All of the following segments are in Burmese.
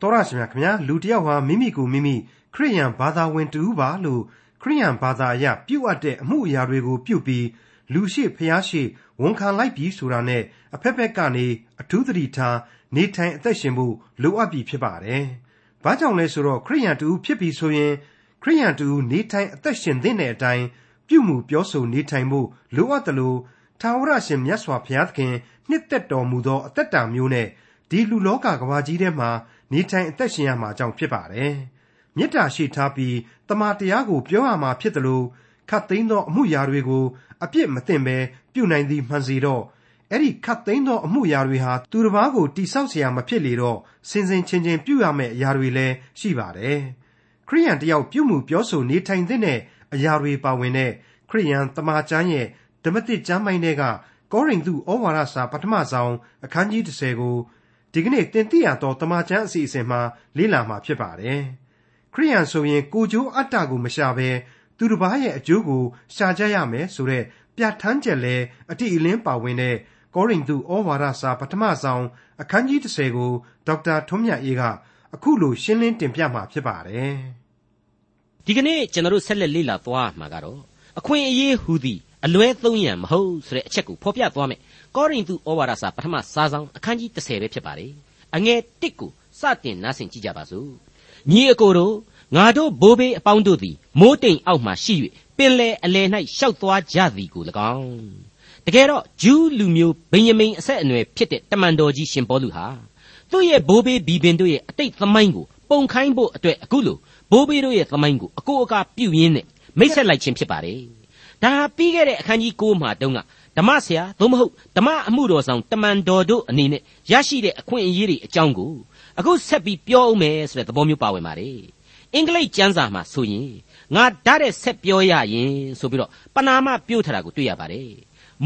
တော်ရရှိမြခင်ဗျာလူတယောက်ဟာမိမိကိုမိမိခရိယန်ဘာသာဝင်တူပါလို့ခရိယန်ဘာသာအရပြုတ်အပ်တဲ့အမှုအရာတွေကိုပြုတ်ပြီးလူရှိဖျားရှိဝန်ခံလိုက်ပြီးဆိုတာနဲ့အဖက်ဖက်ကနေအထူးသတိထားနေထိုင်အသက်ရှင်ဖို့လိုအပ်ပြီဖြစ်ပါတယ်။ဘာကြောင့်လဲဆိုတော့ခရိယန်တူဖြစ်ပြီဆိုရင်ခရိယန်တူနေထိုင်အသက်ရှင်တဲ့အတိုင်းပြုမှုပြောဆိုနေထိုင်ဖို့လိုအပ်တယ်လို့ထာဝရရှင်မြတ်စွာဘုရားသခင်နှစ်သက်တော်မူသောအသက်တာမျိုးနဲ့ဒီလူလောကကဘာကြီးထဲမှာ နေထိုင်အသက်ရှင်ရမှာအကြောင်းဖြစ်ပါတယ်။မေတ္တာရှိထားပြီးတမန်တရားကိုပြောရမှာဖြစ်တယ်လို့ခတ်သိမ်းသောအမှုရာတွေကိုအပြစ်မသိမ့်ပဲပြုနိုင်သည်မှန်စီတော့အဲ့ဒီခတ်သိမ်းသောအမှုရာတွေဟာသူတစ်ပါးကိုတိဆောက်เสียမဖြစ်လေတော့စင်စင်ချင်းချင်းပြုရမယ့်အရာတွေလည်းရှိပါတယ်။ခရိယန်တယောက်ပြုမှုပြောဆိုနေထိုင်တဲ့အရာတွေပါဝင်တဲ့ခရိယန်တမန်ကျမ်းရဲ့ဓမ္မတိကျမ်းပိုင်းတွေကကောရိန္သုဩဝါဒစာပထမဆုံးအခန်းကြီး30ကို ဒီကနေ့တင်ပြရသောတမန်ကျမ်းအစီအစဉ်မှာလေ့လာမှာဖြစ်ပါတယ်။ခရိယန်ဆိုရင်ကိုကျိုးအတ္တကိုမရှာဘဲသူတစ်ပါးရဲ့အကျိုးကိုရှာကြရမယ်ဆိုတဲ့ပြဋ္ဌာန်းချက်လဲအတိအလင်းပါဝင်တဲ့ကောရိန္သုဩဝါဒစာပထမဆုံးအခန်းကြီး30ကိုဒေါက်တာထွန်းမြတ်အေးကအခုလိုရှင်းလင်းတင်ပြမှာဖြစ်ပါတယ်။ဒီကနေ့ကျွန်တော်တို့ဆက်လက်လေ့လာသွားမှာကတော့အခွင့်အရေးဟူသည်အလွဲသုံးရန်မဟုတ်ဆိုတဲ့အချက်ကိုဖော်ပြသွားမယ် ကောရိန္သုဩဝါဒစာပထမစာဆောင်အခန်းကြီး30ပဲဖြစ်ပါတယ်အငယ်1ကိုစတင်နားဆင်ကြည့်ကြပါစို့ညီအကိုတို့ငါတို့ဘိုးဘေးအပေါင်းတို့သည်မိုးတိမ်အောက်မှရှိ၍ပင်လေအလယ်၌ရှောက်သွားကြသည်ကို၎င်းတကယ်တော့ဂျူးလူမျိုးဗိယမိန်အဆက်အနွယ်ဖြစ်တဲ့တမန်တော်ကြီးရှင်ပေါလုဟာသူ့ရဲ့ဘိုးဘေးဘီပင်တို့ရဲ့အတိတ်သမိုင်းကိုပုံခိုင်းဖို့အတွက်အခုလိုဘိုးဘေးတို့ရဲ့သမိုင်းကိုအကိုအကာပြုရင်းနဲ့မိတ်ဆက်လိုက်ခြင်းဖြစ်ပါတယ်ဒါဟာပြီးခဲ့တဲ့အခန်းကြီး9မှာတုန်းက ဓမ္မဆရာသို့မဟုတ်ဓမ္မအမှုတော်ဆောင်တမန်တော်တို့အနေနဲ့ရရှိတဲ့အခွင့်အရေးတွေအကြောင်းကိုအခုဆက်ပြီးပြောအောင်မယ်ဆိုတဲ့သဘောမျိုးပါဝင်ပါတယ်အင်္ဂလိပ်ကျမ်းစာမှာဆိုရင်ငါဓာတ်တဲ့ဆက်ပြောရရင်ဆိုပြီးတော့ပနာမပြုတ်ထားတာကိုတွေ့ရပါတယ်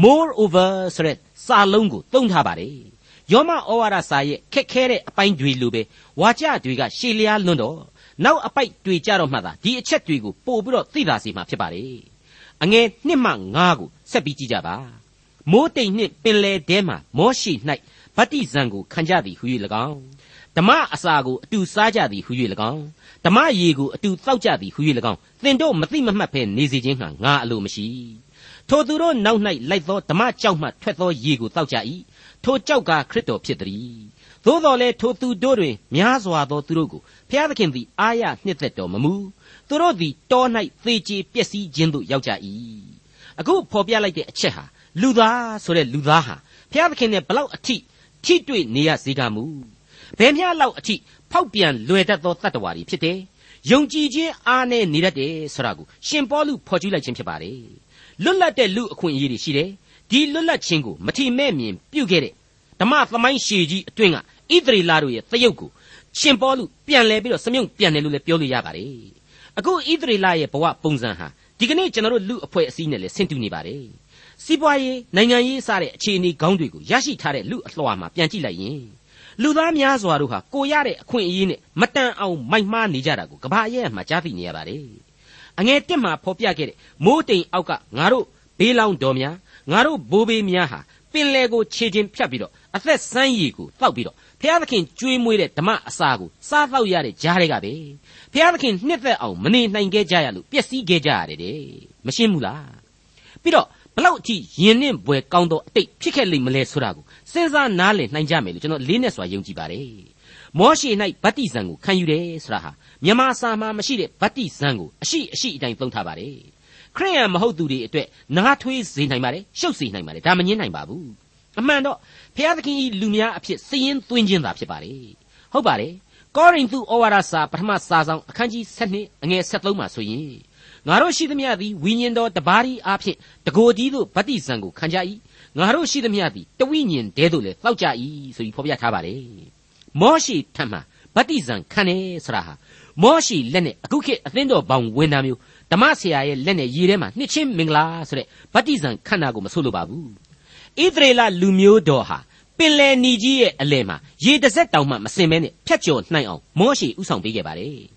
moreover ဆိုတဲ့စာလုံးကိုသုံးထားပါတယ်ယောမဩဝါဒစာရဲ့ခက်ခဲတဲ့အပိုင်းတွေလိုပဲဝါကြတွေကရှေလျားလွန်းတော့နောက်အပိုက်တွေကြတော့မှသာဒီအချက်တွေကိုပို့ပြီးတော့သိသာစေမှာဖြစ်ပါတယ်အငယ်1မှ9ကိုဆက်ပြီးကြည့်ကြပါ မိုးတိမ်နှင့်ပင်လေထဲမှမောရှိ၌ဗတ္တိဇံကိုခံကြသည်ဟု၍၎င်းဓမ္မအစာကိုအတူစားကြသည်ဟု၍၎င်းဓမ္မရေကိုအတူတောက်ကြသည်ဟု၍၎င်းသင်တို့မသိမမှတ်ဘဲနေစေခြင်းဟာငါအလိုမရှိထိုသူတို့နောက်၌လိုက်သောဓမ္မကြောက်မှထွက်သောရေကိုတောက်ကြ၏ထိုကြောက်ကခရစ်တော်ဖြစ်သည်သို့တော်လည်းထိုသူတို့တွင်များစွာသောသူတို့ကိုဖျားသခင်သည်အာရနှစ်သက်တော်မမူသူတို့သည်တော၌သေချေပျက်စီးခြင်းသို့ရောက်ကြ၏အခုဖော်ပြလိုက်တဲ့အချက်ဟာ လူသားဆိုတဲ့လူသားဟာဘုရားသခင်နဲ့ဘလောက်အထိထိတွေ့နေရစေကမူဘယ်မျှလောက်အထိဖောက်ပြန်လွယ်တတ်သောတတ္တဝါတွေဖြစ်တယ်ယုံကြည်ခြင်းအားနဲ့နေတတ်တယ်ဆိုတာကိုရှင်ပေါလုဖော်ကျူးလိုက်ခြင်းဖြစ်ပါတယ်လွတ်လပ်တဲ့လူအခွင့်အရေးတွေရှိတယ်ဒီလွတ်လပ်ခြင်းကိုမထီမဲ့မြင်ပြုတ်ခဲ့တဲ့ဓမ္မသမိုင်းရှည်ကြီးအတွင်းကဣသရေလတို့ရဲ့သရုပ်ကိုရှင်ပေါလုပြန်လဲပြီးတော့စမြုံပြန်တယ်လို့လည်းပြောလို့ရပါတယ်အခုဣသရေလရဲ့ဘဝပုံစံဟာဒီကနေ့ကျွန်တော်တို့လူအဖွဲ့အစည်းနဲ့လည်းဆင်တူနေပါတယ် စီးပွားရေးနိုင်ငံရေးစတဲ့အခြေအနေကောင်းတွေကိုရရှိထားတဲ့လူအလွှာမှာပြန်ကြည့်လိုက်ရင်လူသားများစွာတို့ဟာကိုရတဲ့အခွင့်အရေးနဲ့မတန်အောင်မိုက်မှားနေကြတာကိုကဘာအရဲ့မှာကြားသိနေရပါတယ်အငယ်တက်မှာဖော်ပြခဲ့တဲ့မိုးတိမ်အောက်ကငါတို့ဘေးလောင်းတော်များငါတို့ဘိုးဘေးများဟာပင်လေကိုခြေချင်းဖြတ်ပြီးတော့အသက်ဆန်းရည်ကိုတောက်ပြီးတော့ဘုရားသခင်ကြွေးမွေးတဲ့ဓမ္မအစာကိုစားတော့ရတဲ့ကြားတွေကပဲဘုရားသခင်နှစ်သက်အောင်မနေနိုင်ခဲ့ကြရလို့ပျက်စီးခဲ့ကြရတယ်တဲ့မရှင်းဘူးလားပြီးတော့ ဘလောက်အထိယဉ်နှင့်ဘွယ်ကောင်းသောအတိတ်ဖြစ်ခဲ့လိမ့်မလဲဆိုတာကိုစဉ်းစားနားလည်နိုင်ကြမယ်လို့ကျွန်တော်လေးနဲ့စွာယုံကြည်ပါတယ်မောရှေ၌ဗတ္တိဇံကိုခံယူတယ်ဆိုတာဟာမြန်မာစာမှာမရှိတဲ့ဗတ္တိဇံကိုအရှိအရှိအတိုင်းသုံးထားပါတယ်ခရိယန်မဟုတ်သူတွေအတွက်နားထွေးစေနိုင်ပါတယ်ရှုပ်စေနိုင်ပါတယ်ဒါမငင်းနိုင်ပါဘူးအမှန်တော့ဘုရားသခင်ဤလူများအဖြစ်စည်ရင်သွင်းခြင်းသာဖြစ်ပါတယ်ဟုတ်ပါတယ်ကောရိန္သုဩဝါဒစာပထမစာဆောင်အခန်းကြီး7အငယ်73မှာဆိုရင် ငါတို့ရှိသမျှသည်ဝိညာဉ်တော်တပါးဤအားဖြင့်တကိုယ်တည်းသို့ဗတ္တိဇံကိုခံကြ၏ငါတို့ရှိသမျှသည်တဝိညာဉ်တည်းသို့လည်းတောက်ကြ၏ဆိုပြီးဖော်ပြထားပါတယ်မောရှိထံမှဗတ္တိဇံခံတယ်ဆိုတာဟာမောရှိလက်နဲ့အခုခေတ်အသင်းတော်ဘောင်ဝင်တာမျိုးဓမ္မဆရာရဲ့လက်နဲ့ရေထဲမှာနှစ်ချင်းမင်္ဂလာဆိုတဲ့ဗတ္တိဇံခန္ဓာကိုမဆိုလိုပါဘူးဣသရေလလူမျိုးတော်ဟာပင်လယ်နီကြီးရဲ့အလယ်မှာရေတစ်စက်တောင်မှမစင်မဲနဲ့ဖြတ်ကျော်နိုင်အောင်မောရှိဥဆောင်ပေးခဲ့ပါတယ်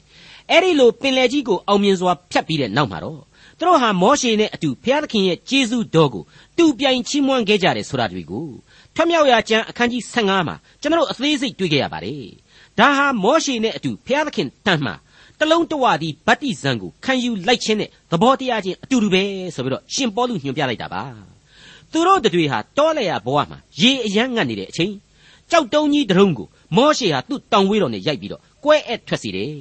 အဲ့ဒီလိုပင်လယ်ကြီးကိုအောင်မြင်စွာဖြတ်ပြီးတဲ့နောက်မှာတော့သူတို့ဟာမောရှေနဲ့အတူဘုရားသခင်ရဲ့ကျေးဇူးတော်ကိုတူပြိုင်ချီးမွမ်းခဲ့ကြတယ်ဆိုတာတွေကိုထွတ်မြောက်ရာကျမ်းအခန်းကြီး15မှာကျွန်တော်တို့အသေးစိတ်တွေ့ခဲ့ရပါတယ်။တဒါဟာမောရှေနဲ့အတူဘုရားသခင်တန်မှတလုံးတဝသည်ဗတ္တိဇံကိုခံယူလိုက်ခြင်းနဲ့သဘောတရားချင်းအတူတူပဲဆိုပြီးတော့ရှင်ပေါလုညွှန်ပြလိုက်တာပါသူတို့တွေဟာတောလေရဘဝမှာရေအယမ်းငတ်နေတဲ့အချိန်ကြောက်တုံးကြီးတရုံးကိုမောရှေဟာသူ့တောင်ဝေးတော်နဲ့ရိုက်ပြီးတော့ကွဲအပ်ထွက်စီတယ်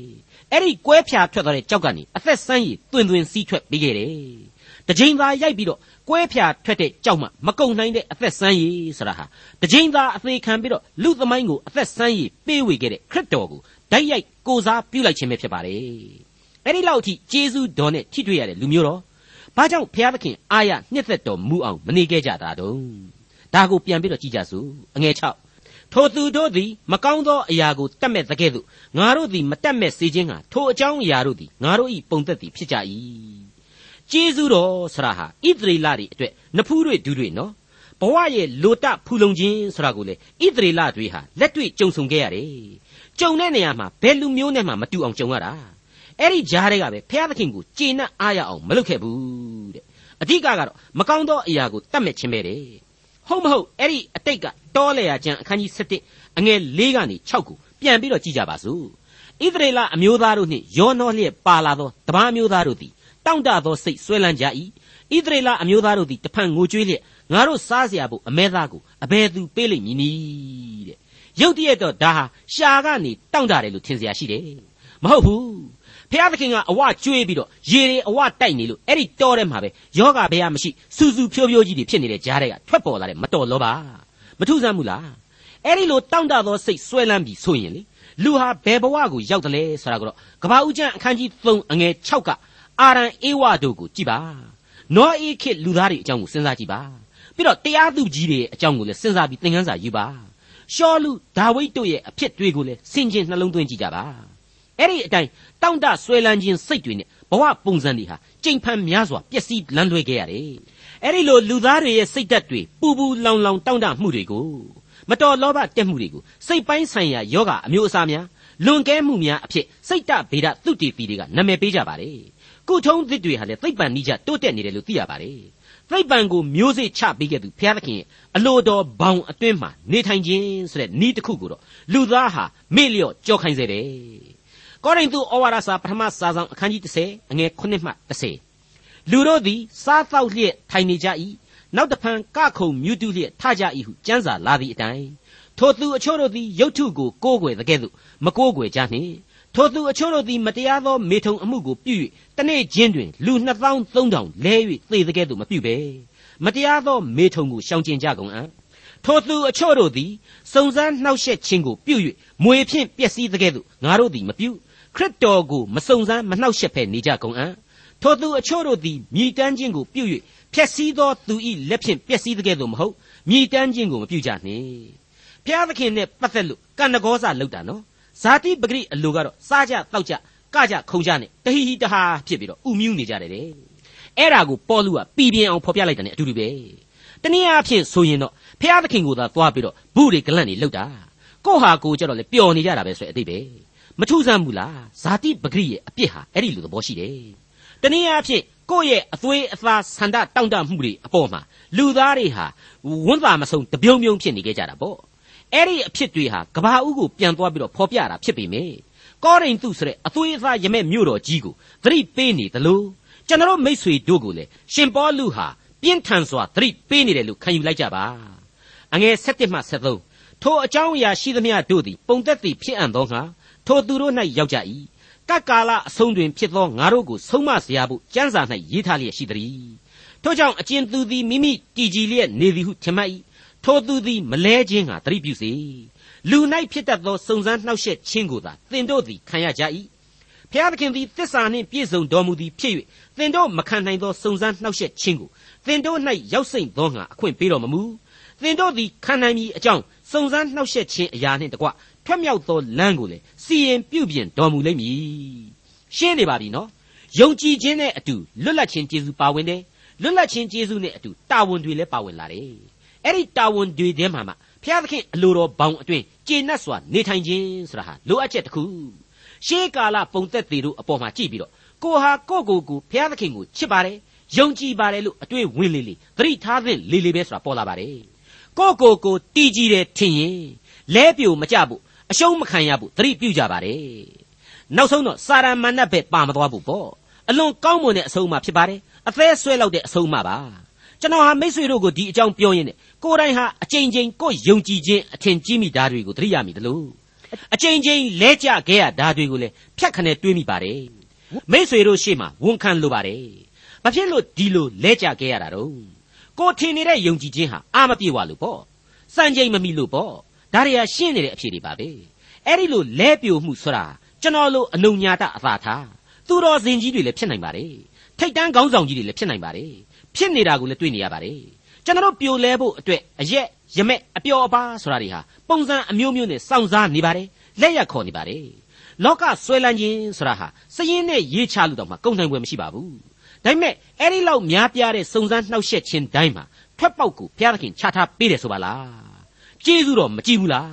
အဲ့ဒီကွဲဖြာထွက်သွားတဲ့ကြောက်ကနေအသက်ဆန်းရည်တွင်တွင်စီးထွက်ပြီးခဲ့တယ်တကြိမ်သာရိုက်ပြီးတော့ကွဲဖြာထွက်တဲ့ကြောက်မှမကုံနိုင်တဲ့အသက်ဆန်းရည်ဆိုတာဟာတကြိမ်သာအသေးခံပြီးတော့လူသမိုင်းကိုအသက်ဆန်းရည်ပေးဝေခဲ့တဲ့ခရစ်တော်ကိုဓာတ်ရိုက်ကိုစားပြုလိုက်ခြင်းပဲဖြစ်ပါတယ်အဲ့ဒီလောက်အထိဂျေဇုတော်နဲ့ထိတွေ့ရတဲ့လူမျိုးတော်ဘာကြောင့်ဘုရားသခင်အာရနှစ်သက်တော်မူအောင်မနေခဲ့ကြတာတုံးဒါကိုပြန်ပြီးတော့ကြည့်ကြစို့အငယ်6 ထိုသူတို့သည်မကောင်းသောအရာကိုတတ်မဲ့သကဲ့သို့ငါတို့သည်မတတ်မဲ့စေခြင်းကထိုအကြောင်းအရာတို့သည်ငါတို့၏ပုံသက်သည်ဖြစ်ကြ၏ကျေးဇူးတော်ဆရာဟာဣသရေလတွေအတွက်နဖူးတွေဒူးတွေနော်ဘဝရဲ့လိုတဖူလုံခြင်းဆိုတာကိုလေဣသရေလတွေဟာလက်တွေ့ကြုံဆုံခဲ့ရတယ်ကြုံတဲ့နေရာမှာဘယ်လူမျိုးနဲ့မှမတူအောင်ကြုံရတာအဲ့ဒီကြားတွေကပဲဖျားသခင်ကိုကျေနပ်အားရအောင်မလုပ်ခဲ့ဘူးတဲ့အဓိကကတော့မကောင်းသောအရာကိုတတ်မဲ့ခြင်းပဲတဲ့ ဟုတ်မဟုတ်အဲ့ဒီအတိတ်ကတောလေယာကျမ်းအခန်းကြီး7အငယ်၄ကနေ6ကိုပြန်ပြီးတော့ကြည့်ကြပါစို့ဣသရေလအမျိုးသားတို့နှင့်ယောနောလျက်ပါလာသောတပားမျိုးသားတို့သည်တောင့်တသောစိတ်ဆွဲလန်းကြ၏ဣသရေလအမျိုးသားတို့သည်တဖန်ငိုကြွေးလျက်ငါတို့စားเสียဖို့အမဲသားကိုအဘယ်သူပေးလိမ့်မည်နည်းတဲ့ရုတ်တရက်တော့ဒါဟာရှာကနေတောင့်တတယ်လို့ထင်เสียရှိတယ်မဟုတ်ဘူး ဖျားသခင်ကအဝကျွေးပြီးတော့ရေတွေအဝတိုက်နေလို့အဲ့ဒီတောထဲမှာပဲယောဂဘယမရှိစူစူဖြိုးဖြိုးကြီးတွေဖြစ်နေတဲ့ကြားတွေကထွက်ပေါ်လာတဲ့မတော်လောပါမထုဆန်းဘူးလားအဲ့ဒီလိုတောင့်တသောစိတ်ဆွဲလန်းပြီးဆိုရင်လေလူဟာဘယ်ဘဝကိုရောက်တယ်လဲဆိုတာကတော့ကဘာဦးကျမ်းအခန်းကြီး3အငယ်6ကအာရန်အေဝတို့ကိုကြည်ပါနောအေခေလူသားတွေအကြောင်းကိုစဉ်းစားကြည့်ပါပြီးတော့တရားသူကြီးတွေအကြောင်းကိုလည်းစဉ်းစားပြီးသင်ခန်းစာယူပါရှောလူဒါဝိဒ်တို့ရဲ့အဖြစ်တွေကိုလည်းဆင်ခြင်နှလုံးသွင်းကြည့်ကြပါ အဲ့ဒီအတိုင်းတောင့်တဆွဲလန်းခြင်းစိတ်တွေနဲ့ဘဝပုံစံတွေဟာကြိမ်ဖန်များစွာပျက်စီးလန်းလွဲခဲ့ရတယ်အဲ့ဒီလိုလူသားတွေရဲ့စိတ်ဓာတ်တွေပူပူလောင်လောင်တောင့်တမှုတွေကိုမတော်လောဘတက်မှုတွေကိုစိတ်ပိုင်းဆိုင်ရာယောဂအမျိုးအစားများလွန်ကဲမှုများအဖြစ်စိတ်တဗေဒသုတေသီတွေကနာမည်ပေးကြပါတယ်ကုထုံးသစ်တွေဟာလည်းသိပ္ပံနိကြတိုးတက်နေတယ်လို့သိရပါတယ်သိပ္ပံကိုမျိုးစေ့ချပေးခဲ့သူဘုရားသခင်ရဲ့အလိုတော်ဘောင်အတွင်းမှာနေထိုင်ခြင်းဆိုတဲ့ဤတစ်ခုကိုတော့လူသားဟာမေ့လျော့ကြောက်ခိုင်းစေတယ် ကောရိန္သုဩဝါဒစာပထမစာဆောင်အခန်းကြီး30အငယ်9မှ30လူတို့သည်စားသောက်လျက်ထိုင်နေကြ၏နောက်တဖန်ကခုံမြူတူလျက်ထကြ၏ဟုကျမ်းစာလာသည့်အတိုင်းထိုသူအချို့တို့သည်ရုတ်ထုကိုကိုးကွယ်တဲ့ကဲ့သို့မကိုးကွယ်ကြနှင့်ထိုသူအချို့တို့သည်မတရားသောမေထုံအမှုကိုပြု၍တနေ့ချင်းတွင်လူ2300လဲ၍သေတဲ့ကဲ့သို့မပြုဘဲမတရားသောမေထုံကိုရှောင်ကျဉ်ကြကုန်အံ့ထိုသူအချို့တို့သည်စုံစမ်းနှောက်ယှက်ခြင်းကိုပြု၍မွေဖြင့်ပျက်စီးတဲ့ကဲ့သို့ငါတို့သည်မပြု ခရစ်တော်ကိုမစုံစမ်းမနှောက်ယှက်ဖဲနေကြကုန်အံ့ထိုသူအချို့တို့သည်မြည်တမ်းခြင်းကိုပြု၍ဖျက်ဆီးသောသူ၏လက်ဖြင့်ပျက်စီးတဲ့ကဲ့သို့မဟုတ်မြည်တမ်းခြင်းကိုမပြုကြနှင့်ဘုရားသခင်နဲ့ပတ်သက်လို့ကန္နဂောဇလောက်တာနော်ဇာတိပဂရိအလိုကတော့စားကြတောက်ကြကကြခုံကြနဲ့တဟီဟီတဟာဖြစ်ပြီးတော့ဥမြူးနေကြတယ်တဲ့အဲ့ဒါကိုပေါ်လူကပြည်ပြင်းအောင်ဖော်ပြလိုက်တယ်အတူတူပဲတနည်းအားဖြင့်ဆိုရင်တော့ဖះသခင်ကိုသာသွားပြီးတော့ဘုတွေကလန့်နေလောက်တာကိုဟာကိုကြတော့လေပျော်နေကြတာပဲဆိုတဲ့အတိတ်ပဲ မထူးဆန်းဘူးလားဇာတိပဂရိရဲ့အပြစ်ဟာအဲ့ဒီလိုသဘောရှိတယ်တနည်းအားဖြင့်ကိုယ့်ရဲ့အသွေးအသားဆန္ဒတောင့်တမှုတွေအပေါ်မှာလူသားတွေဟာဝန်သာမဆုံးတပြုံပြုံဖြစ်နေကြတာပေါ့အဲ့ဒီအဖြစ်တွေဟာကဘာဦးကိုပြန်သွားပြီးတော့ဖော်ပြတာဖြစ်ပေမယ့်ကောရိန္သုဆိုတဲ့အသွေးအသားရမဲ့မြို့တော်ကြီးကိုသတိပေးနေသလိုကျွန်တော်မိษွေတို့ကိုလည်းရှင်ပေါလုဟာပြင်းထန်စွာသတိပေးနေတယ်လို့ခံယူလိုက်ကြပါအငယ်7မှ73ထိုအကြောင်းအရာရှိသမျှတို့သည်ပုံသက်သည်ဖြစ်အံ့သောငါ ထိုသူတို့၌ရောက်ကြ၏ကကာလအဆုံးတွင်ဖြစ်သောငါတို့ကိုဆုံးမစရာဖို့ကျမ်းစာ၌ရေးထားလျက်ရှိသည်ထို့ကြောင့်အကျဉ်သူသည်မိမိတည်ကြည်လျက်နေသည်ဟုထင်မှတ်၏ထိုသူသည်မလဲခြင်းဟာသတိပြုစေလူ၌ဖြစ်တတ်သောစုံစမ်းနှောက်ယှက်ခြင်းကိုသာသင်တို့သည်ခံရကြ၏ဖျားသခင်သည်တစ္ဆာနှင့်ပြည့်စုံတော်မူသည်ဖြစ်၍သင်တို့မခံနိုင်သောစုံစမ်းနှောက်ယှက်ခြင်းကိုသင်တို့၌ရောက်စိမ့်သောငါအခွင့်ပေးတော်မမူသင်တို့သည်ခံနိုင်မည်အကြောင်းစုံစမ်းနှောက်ယှက်ခြင်းအရာနှင့်တကွ ထွက်မြောက်သောလမ်းကိုလည်းစီရင်ပြုပြင်တော်မူလိမ့်မည်ရှင်းနေပါပြီနော်ယုံကြည်ခြင်းနဲ့အတူလွတ်လပ်ခြင်းကျေးဇူးပါဝင်တယ်လွတ်လပ်ခြင်းကျေးဇူးနဲ့အတူတာဝန်တွေလည်းပါဝင်လာတယ်အဲ့ဒီတာဝန်တွေထဲမှာမှဘုရားသခင်အလိုတော်ဘောင်အတွင်းကျေနပ်စွာနေထိုင်ခြင်းဆိုတာဟာလိုအပ်ချက်တစ်ခုရှေးကာလပုံသက်တွေတို့အပေါ်မှာကြည့်ပြီးတော့ကိုဟာကိုကိုကိုဘုရားသခင်ကိုချစ်ပါတယ်ယုံကြည်ပါတယ်လို့အတွေ့ဝင်လေလေသတိထားသင့်လေလေပဲဆိုတာပေါ်လာပါတယ်ကိုကိုကိုတီးကြည့်တယ်ထင်ရင်လဲပြိုမကြဘူး အရှုံးမခံရဘူးသတိပြုကြပါတယ်နောက်ဆုံးတော့စာရမဏတ်ပဲပါမသွားဘူးပေါ့အလွန်ကောင်းမွန်တဲ့အဆုံးအမဖြစ်ပါတယ်အသေးဆွဲလောက်တဲ့အဆုံးအမပါကျွန်တော်ဟာမိတ်ဆွေတို့ကိုဒီအကြောင်းပြောရင်းနဲ့ကိုယ်တိုင်ဟာအချိန်ချင်းကိုယုံကြည်ခြင်းအထင်ကြီးမိဓာတွေကိုသတိရမိတယ်လို့အချိန်ချင်းလဲကြခဲ့ရဓာတွေကိုလည်းဖြတ်ခနဲ့တွေးမိပါတယ်မိတ်ဆွေတို့ရှေ့မှာဝန်ခံလိုပါတယ်ဘာဖြစ်လို့ဒီလိုလဲကြခဲ့ရတာတော့ကိုထင်နေတဲ့ယုံကြည်ခြင်းဟာအာမပြေဝလို့ပေါ့စံချိန်မမီလို့ပေါ့ ဒါတွေကရှင်းနေတဲ့အဖြေတွေပါပဲအဲ့ဒီလိုလဲပြိုမှုဆိုတာကျွန်တော်လိုအနုညာတအသာထားသူတော်စင်ကြီးတွေလည်းဖြစ်နိုင်ပါတယ်ထိတ်တန်းခေါင်းဆောင်ကြီးတွေလည်းဖြစ်နိုင်ပါတယ်ဖြစ်နေတာကိုလည်းတွေ့နေရပါတယ်ကျွန်တော်ပြိုလဲဖို့အတွက်အရက်ရမက်အပျော်အပါဆိုတာတွေဟာပုံစံအမျိုးမျိုးနဲ့စောင့်စားနေပါတယ်လက်ရက်ခေါ်နေပါတယ်လောကဆွဲလန်းခြင်းဆိုတာဟာစရင်နဲ့ရေးချလို့တော့မှကုန်နိုင်ွယ်မရှိပါဘူးဒါပေမဲ့အဲ့ဒီလောက်များပြားတဲ့စုံစမ်းနှောက်ယှက်ခြင်းတိုင်းမှာထွက်ပေါက်ကိုဘုရားသခင်ချထားပေးတယ်ဆိုပါလား ကျေးဇူးတော်မကြည့်ဘူးလား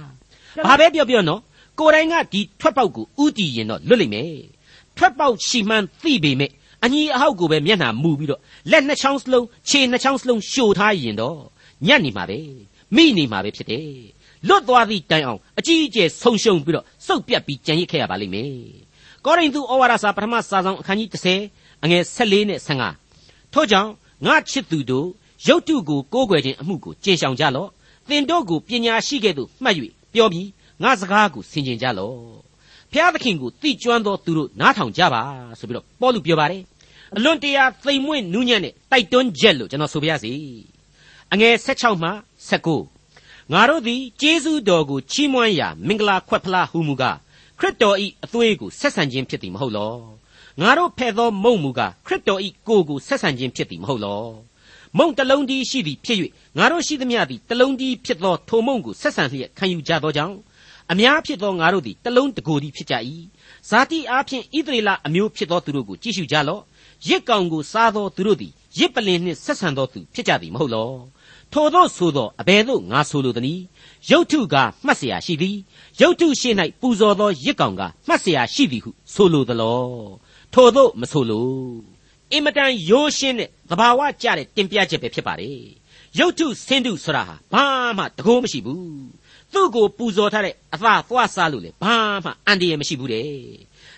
ဘာပဲပြောပြောနော်ကိုယ်တိုင်ကဒီထွက်ပေါက်ကိုဥတည်ရင်တော့လွတ်လိမ့်မယ်ထွက်ပေါက်ရှိမှန်းသိပေမဲ့အညီအဟောက်ကိုပဲမျက်နှာမူပြီးတော့လက်နှစ်ချောင်းစလုံးခြေနှစ်ချောင်းစလုံးရှို့ထားရင်တော့ညက်နေမှာပဲမိနေမှာပဲဖြစ်တယ်လွတ်သွားသည့်တိုင်အောင်အကြီးအကျယ်ဆုံရှုံပြီးတော့စုပ်ပြတ်ပြီးကြံရစ်ခဲ့ရပါလိမ့်မယ်ကောရိန္သုဩဝါဒစာပထမစာဆောင်အခန်းကြီး30အငယ်14နဲ့15ထို့ကြောင့်ငါချစ်သူတို့ရုတ်တုကိုကိုးကွယ်ခြင်းအမှုကိုကျင့်ဆောင်ကြလော့ သင်တို့ကိုပညာရှိခဲ့သို့မှတ်၍ပြောပြီးငါစကားကိုဆင်ခြင်ကြလော့ဖျားသခင်ကိုတိကျွမ်းသောသူတို့နားထောင်ကြပါဆိုပြီးတော့ပေါလုပြောပါတယ်အလွန်တရာသိမ်မွေ့နူးညံ့တဲ့တိုက်တွန်းချက်လို့ကျွန်တော်ဆိုပြရစီအငယ်16မှ19ငါတို့သည်ကျေးဇူးတော်ကိုချီးမွမ်းရာမင်္ဂလာခွက်ဖလားဟုမူကားခရစ်တော်၏အသွေးကိုဆက်ဆံခြင်းဖြစ်သည်မဟုတ်လောငါတို့ဖဲ့သောမုံမူကားခရစ်တော်၏ကိုယ်ကိုဆက်ဆံခြင်းဖြစ်သည်မဟုတ်လော မုံတလုံးတည်းရှိသည်ဖြစ်၍ငါတို့ရှိသမျှသည်တလုံးတည်းဖြစ်သောထိုမုံကိုဆက်ဆံလျက်ခံယူကြသောကြောင့်အများဖြစ်သောငါတို့သည်တလုံးတကိုယ်တည်းဖြစ်ကြ၏ဇာတိအားဖြင့်ဣသရေလအမျိုးဖြစ်သောသူတို့ကိုကြည့်ရှုကြလော့ရစ်ကောင်ကိုစားသောသူတို့သည်ရစ်ပလင်နှင့်ဆက်ဆံသောသူဖြစ်ကြသည်မဟုတ်လောထိုသောဆိုသောအဘယ်သို့ငါဆိုလိုသနည်းရုတ်ထုကမှတ်เสียရှိသည်ရုတ်ထုရှိ၌ပူဇော်သောရစ်ကောင်ကမှတ်เสียရှိသည်ဟုဆိုလိုသလောထိုသို့မဆိုလို အင်မတန်ရိုးရှင်းတဲ့သဘာဝကျတဲ့တင်ပြချက်ပဲဖြစ်ပါတယ်ရုတ်ထုဆင်းတုဆိုတာဟာဘာမှတကိုးမရှိဘူးသူ့ကိုပူဇော်ထားတဲ့အသာသွားစားလို့လေဘာမှအန္တရာယ်မရှိဘူးတဲ့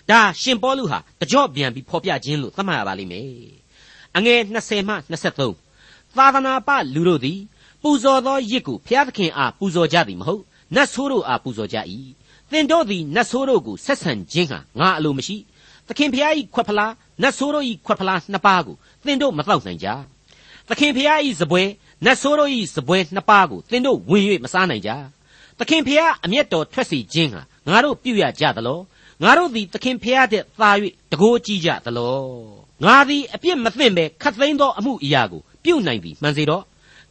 ဒါရှင်ပေါလုဟာတကြော့ပြန်ပြီးဖော်ပြခြင်းလို့သတ်မှတ်ရပါလိမ့်မယ်အငယ်20မှ23သာသနာပလူတို့သည်ပူဇော်သောရစ်ကိုဘုရားသခင်အားပူဇော်ကြသည်မဟုတ်နတ်ဆိုးတို့အားပူဇော်ကြ၏သင်တို့သည်နတ်ဆိုးတို့ကိုဆက်ဆံခြင်းဟာငါအလိုမရှိ သခင်ဖျားဤခွက်ဖလားနတ်ဆိုးတို့ဤခွက်ဖလားနှစ်ပါးကိုသင်တို့မတော့နိုင်ကြသခင်ဖျားဤစပွဲနတ်ဆိုးတို့ဤစပွဲနှစ်ပါးကိုသင်တို့ဝင်၍မစားနိုင်ကြသခင်ဖျားအမျက်တော်ထွက်စီခြင်းဟာငါတို့ပြုရကြသလောငါတို့သည်သခင်ဖျားတဲ့သာ၍တကိုးကြည့်ကြသလောငါသည်အပြစ်မသင့်ပဲခတ်သိမ်းသောအမှုအရာကိုပြုနိုင်သည်မှန်စေတော့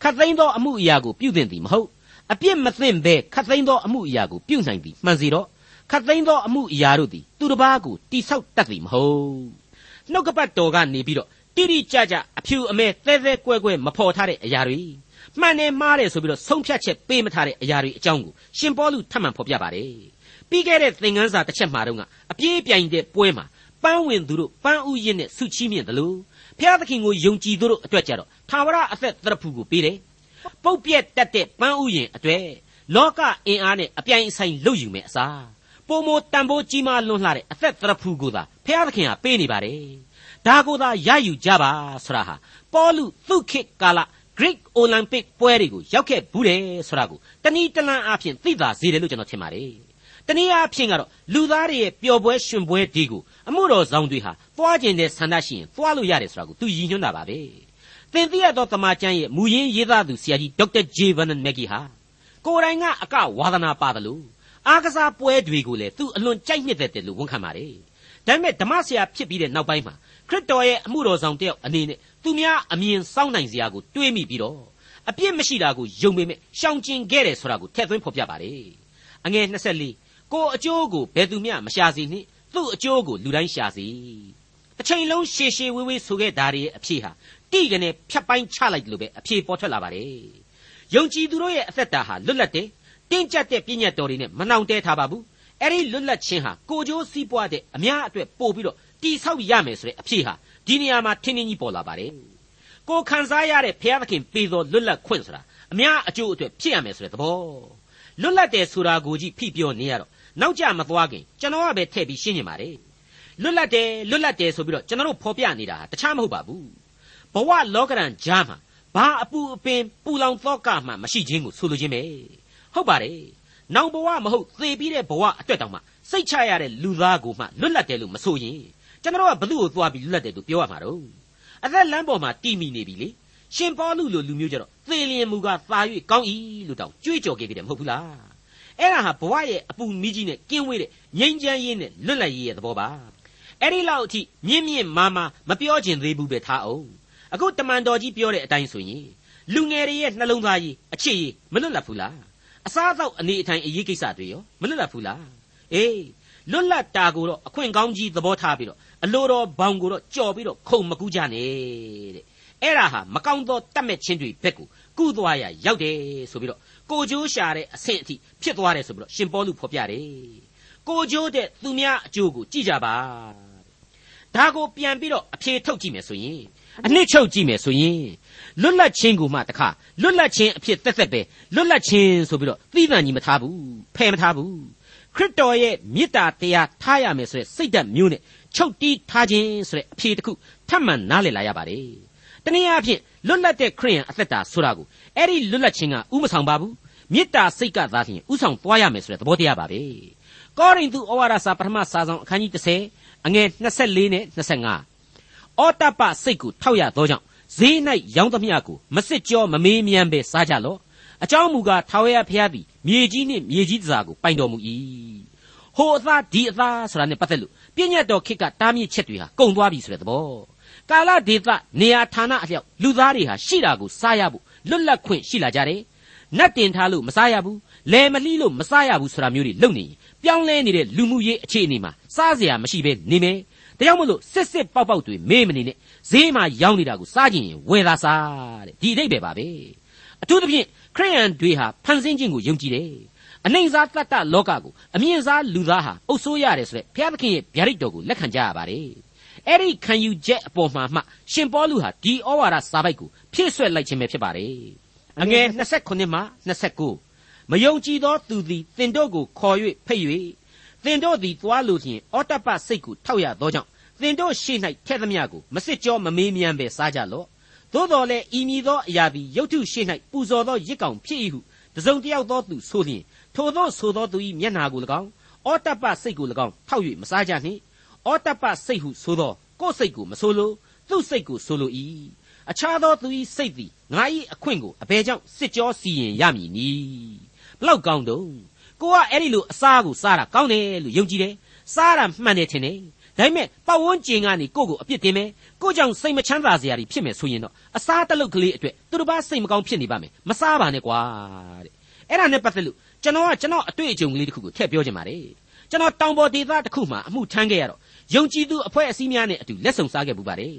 ခတ်သိမ်းသောအမှုအရာကိုပြုသင့်သည်မဟုတ်အပြစ်မသင့်ပဲခတ်သိမ်းသောအမှုအရာကိုပြုနိုင်သည်မှန်စေတော့ ခတ်သိမ်းသောအမှုအရာတို့သည်သူတစ်ပါးကိုတိဆောက်တတ်သည်မဟုတ်နှုတ်ကပတ်တော်ကနေပြီးတော့တိတိကျကျအဖြူအမဲသဲသဲကွဲကွဲမဖော်ထားတဲ့အရာတွေမှန်တယ်မှားတယ်ဆိုပြီးတော့ဆုံးဖြတ်ချက်ပေးမထားတဲ့အရာတွေအကြောင်းကိုရှင်ပေါလုထပ်မံဖော်ပြပါတယ်ပြီးခဲ့တဲ့သင်ခန်းစာတစ်ချက်မှာတော့အပြေးပြိုင်တဲ့ပွဲမှာပန်းဝင်သူတို့ပန်းဥယျာဉ်နဲ့ဆုချီးမြှင့်တယ်လို့ဖျားသခင်ကိုယုံကြည်သူတို့အတွက်ကြတော့သာဝရအသက်တရဖူကိုပေးတယ်ပုတ်ပြက်တတ်တဲ့ပန်းဥယျာဉ်အတွက်လောကအင်အားနဲ့အပြိုင်အဆိုင်လုပ်ယူမယ်အစား ပုံမတန်ဖိုးကြီးမားလွန်းလှတဲ့အသက်တရဖူကိုသာဖျားသခင်ကပေးနေပါတယ်ဒါကိုသာရယူကြပါဆိုတာဟာပေါလုသူခေတ်ကာလ Greek Olympic ပွဲတွေကိုရောက်ခဲ့ဘူးတယ်ဆိုတာကိုတနည်းတလန်းအားဖြင့်သိသာစေတယ်လို့ကျွန်တော်ထင်ပါတယ်တနည်းအားဖြင့်ကတော့လူသားတွေရဲ့ပျော်ပွဲရွှင်ပွဲဒီကိုအမှုတော်ဆောင်တွေဟာသွားကျင်တဲ့ဆန္ဒရှိရင်သွားလို့ရတယ်ဆိုတာကိုသူရည်ညွှန်းတာပါပဲသင်သိရသောတမန်ကျမ်းရဲ့မူရင်းရေးသားသူဆရာကြီးဒေါက်တာဂျေဗန်မက်ကီဟာကိုယ်တိုင်ကအကဝါသနာပါတယ်လို့ အားကစားပွဲတွေကိုလည်းသူအလွန်ကြိုက်နှစ်သက်တယ်လို့ဝန်ခံပါတယ်ဒါပေမဲ့ဓမ္မဆရာဖြစ်ပြီးတဲ့နောက်ပိုင်းမှာခရစ်တော်ရဲ့အမှုတော်ဆောင်တယောက်အနေနဲ့သူများအမြင်စောင့်နိုင်စရာကိုတွေးမိပြီးတော့အပြစ်မရှိတာကိုယုံပေမဲ့ရှောင်ကျင်ခဲ့တယ်ဆိုတာကိုထည့်သွင်းဖော်ပြပါတယ်အငယ်24ကိုအကျိုးကိုဘယ်သူမျှမရှာစီနှင့်သူ့အကျိုးကိုလူတိုင်းရှာစီတစ်ချိန်လုံးရှေရှေဝေးဝေးဆိုခဲ့တာရဲ့အဖြစ်ဟာတိကနေဖြတ်ပိုင်းချလိုက်လို့ပဲအဖြစ်ပေါ်ထွက်လာပါတယ်ယုံကြည်သူတို့ရဲ့အသက်တာဟာလွတ်လပ်တယ် တင်းကျပ်တဲ့ပြည့်ညတ်တော်တွေနဲ့မနှောင်တဲထားပါဘူးအဲ့ဒီလွတ်လပ်ခြင်းဟာကိုကြိုးစည်းပွားတဲ့အများအတွက်ပို့ပြီးတော့တိဆောက်ရမယ်ဆိုတဲ့အဖြစ်ဟာဒီနေရာမှာထင်းထင်းကြီးပေါ်လာပါတယ်ကိုခံစားရတဲ့ဘုရားသခင်ပေးသောလွတ်လပ်ခွင့်ဆိုတာအများအကျိုးအတွက်ဖြစ်ရမယ်ဆိုတဲ့သဘောလွတ်လပ်တယ်ဆိုတာကိုကြည့်ဖိပြောနေရတော့နောက်ကျမသွားခင်ကျွန်တော်ကပဲထည့်ပြီးရှင်းနေပါတယ်လွတ်လပ်တယ်လွတ်လပ်တယ်ဆိုပြီးတော့ကျွန်တော်တို့ဖော်ပြနေတာတခြားမဟုတ်ပါဘူးဘဝလောကရန်ကြားမှာဘာအပူအပင်ပူလောင်သောကမှမရှိခြင်းကိုဆိုလိုခြင်းပဲ ဟုတ်ပါတယ်နောင်ဘဝမဟုတ်သေပြီးတဲ့ဘဝအတွက်တောင်မှစိတ်ချရတဲ့လူသားကိုမှလွတ်လပ်တယ်လို့မဆိုရင်ကျွန်တော်ကဘသူ့ကိုသွားပြီးလွတ်လပ်တယ်လို့ပြောရမှာတော့အသက်လမ်းပေါ်မှာတီမီနေပြီလေရှင်ပေါလုလိုလူမျိုးကြတော့သေလျင်မူကသာ၍ကောင်း၏လို့တောင်ကြွေးကြော်ခဲ့ပြီတယ်မဟုတ်ဘူးလားအဲ့ဒါဟာဘဝရဲ့အပူမီးကြီးနဲ့ကင်းဝေးတဲ့ငြိမ်းချမ်းရေးနဲ့လွတ်လပ်ရေးရဲ့သဘောပါအဲ့ဒီလောက်အထိမြင့်မြင့်မာမာမပြောချင်သေးဘူးပဲထားအောင်အခုတမန်တော်ကြီးပြောတဲ့အတိုင်းဆိုရင်လူငယ်တွေရဲ့နှလုံးသားကြီးအခြေရေးမလွတ်လပ်ဘူးလား အစားအသောက်အနေအထိုင်အရေးကိစ္စတွေရောမလွတ်လပ်ဘူးလားအေးလွတ်လပ်တာကိုတော့အခွင့်ကောင်းကြီးသဘောထားပြီးတော့အလိုတော်ဘောင်ကိုတော့ကြော်ပြီးတော့ခုံမကူးကြနဲ့တဲ့အဲ့ဒါဟာမကောင်းသောတတ်မဲ့ချင်းတွေဘက်ကိုကုသွားရရောက်တယ်ဆိုပြီးတော့ကိုကျိုးရှာတဲ့အဆင့်အထိဖြစ်သွားတယ်ဆိုပြီးတော့ရှင်ပေါလုဖော်ပြတယ်ကိုကျိုးတဲ့သူများအကျိုးကိုကြည့်ကြပါဒါကိုပြန်ပြီးတော့အဖြေထုတ်ကြည့်မယ်ဆိုရင်အနှစ်ချုပ်ကြည့်မယ်ဆိုရင် လွတ်လပ်ခြင်းကိုမှတခါလွတ်လပ်ခြင်းအဖြစ်သက်သက်ပဲလွတ်လပ်ခြင်းဆိုပြီးတော့သီးသန့်ကြီးမထားဘူးဖယ်မထားဘူးခရစ်တော်ရဲ့မေတ္တာတရားထားရမယ်ဆိုတဲ့စိတ်ဓာတ်မျိုးနဲ့ချုပ်တီးထားခြင်းဆိုတဲ့အဖြေတစ်ခုထပ်မံနားလည်လာရပါတယ်တနည်းအားဖြင့်လွတ်လပ်တဲ့ခရိယန်အသက်တာဆိုတာကိုအဲ့ဒီလွတ်လပ်ခြင်းကဥမဆောင်ပါဘူးမေတ္တာစိတ်ကသာလျှင်ဥဆောင်သွားရမယ်ဆိုတဲ့သဘောတရားပါပဲကောရိန္သုဩဝါဒစာပထမစာဆောင်အခန်းကြီး30အငယ်24နဲ့25အောတပစိတ်ကိုထောက်ရသောကြောင့် ဈေး၌ရောင်းသမျှကိုမစစ်ကြောမမေးမြန်းပဲစားကြလော့အကြောင်းမူကားထာဝရဘုရားသည်မြေကြီးနှင့်မြေကြီးတစားကိုပိုင်တော်မူ၏ဟိုအသားဒီအသားဆိုတာနဲ့ပတ်သက်လို့ပြည့်ညတ်တော်ခေတ်ကတားမြစ်ချက်တွေဟာကုံသွားပြီဆိုတဲ့သဘောကာလဒေသနေရာဌာနအလျောက်လူသားတွေဟာရှိတာကိုစားရဖို့လွတ်လပ်ခွင့်ရှိလာကြတယ်နတ်တင်ထားလို့မစားရဘူးလယ်မလှီးလို့မစားရဘူးဆိုတာမျိုးတွေလုပ်နေရင်ပြောင်းလဲနေတဲ့လူမှုရေးအခြေအနေမှာစားစရာမရှိဘဲနေမယ် ဒါကြောင့်မလို့စစ်စစ်ပေါက်ပေါက်တွေမေးမနေနဲ့ဈေးမှာရောင်းနေတာကိုစားကြည့်ရင်ဝယ်သာစားတဲ့ဒီအဓိပ္ပာယ်ပါပဲအထူးသဖြင့်ခရိယန်တွေဟာဖန်ဆင်းခြင်းကိုယုံကြည်တယ်အနှိမ့်စားတတ်တလောကကိုအမြင့်စားလူသားဟာအုပ်ဆိုးရတယ်ဆိုတဲ့ဘုရားသခင်ရဲ့ဗျာဒိတ်တော်ကိုလက်ခံကြရပါတယ်အဲ့ဒီခံယူချက်အပေါ်မှာမှရှင်ပေါလုဟာဒီဩဝါဒစာပိုက်ကိုဖြည့်ဆွက်လိုက်ခြင်းပဲဖြစ်ပါတယ်အငယ်29မှ29မယုံကြည်သောသူသည်သင်တို့ကိုခေါ်၍ဖိတ်၍ သင်တို့သည်သွားလို့ဖြင့်အောတပစိတ်ကိုထောက်ရသောကြောင့်သင်တို့ရှိ၌ထက်သမျှကိုမစစ်ကြောမမေးမြန်းပဲစားကြလော့သို့တော်လည်းဤမည်သောအရာသည်ရုတ်ထုရှိ၌ပူဇော်သောရစ်ကောင်ဖြစ်၏ဟုတစုံတယောက်သောသူဆိုလျင်ထိုသောဆိုသောသူ၏မျက်နာကို၎င်းအောတပစိတ်ကို၎င်းထောက်၍မစားကြနှင့်အောတပစိတ်ဟုဆိုသောကိုယ်စိတ်ကိုမဆိုလိုသူ့စိတ်ကိုဆိုလို၏အခြားသောသူ၏စိတ်သည်ငါ၏အခွင့်ကိုအဘယ်ကြောင့်စစ်ကြောစီရင်ရမည်နည်းဘလောက်ကောင်းတော့ ကိုကအဲ့ဒီလိုအစားကိုစားတာကောင်းတယ်လို့ယုံကြည်တယ်စားတာမှန်တယ်ထင်တယ်ဒါပေမဲ့ပတ်ဝန်းကျင်ကနေကိုယ့်ကိုအပြစ်တင်မယ်ကိုကြောင့်စိတ်မချမ်းသာစရာတွေဖြစ်မယ်ဆိုရင်တော့အစားတလုတ်ကလေးအတွက်သူတစ်ပါးစိတ်မကောင်းဖြစ်နေပါမယ်မစားပါနဲ့ကွာတဲ့အဲ့ဒါနဲ့ပတ်သက်လို့ကျွန်တော်ကကျွန်တော်အတွေ့အကြုံကလေးတစ်ခုကိုထည့်ပြောချင်ပါတယ်ကျွန်တော်တောင်ပေါ်ဒေသတစ်ခုမှာအမှုထမ်းခဲ့ရတော့ယုံကြည်သူအဖွဲ့အစည်းများနဲ့အတူလက်ဆောင်စားခဲ့ပူပါတယ်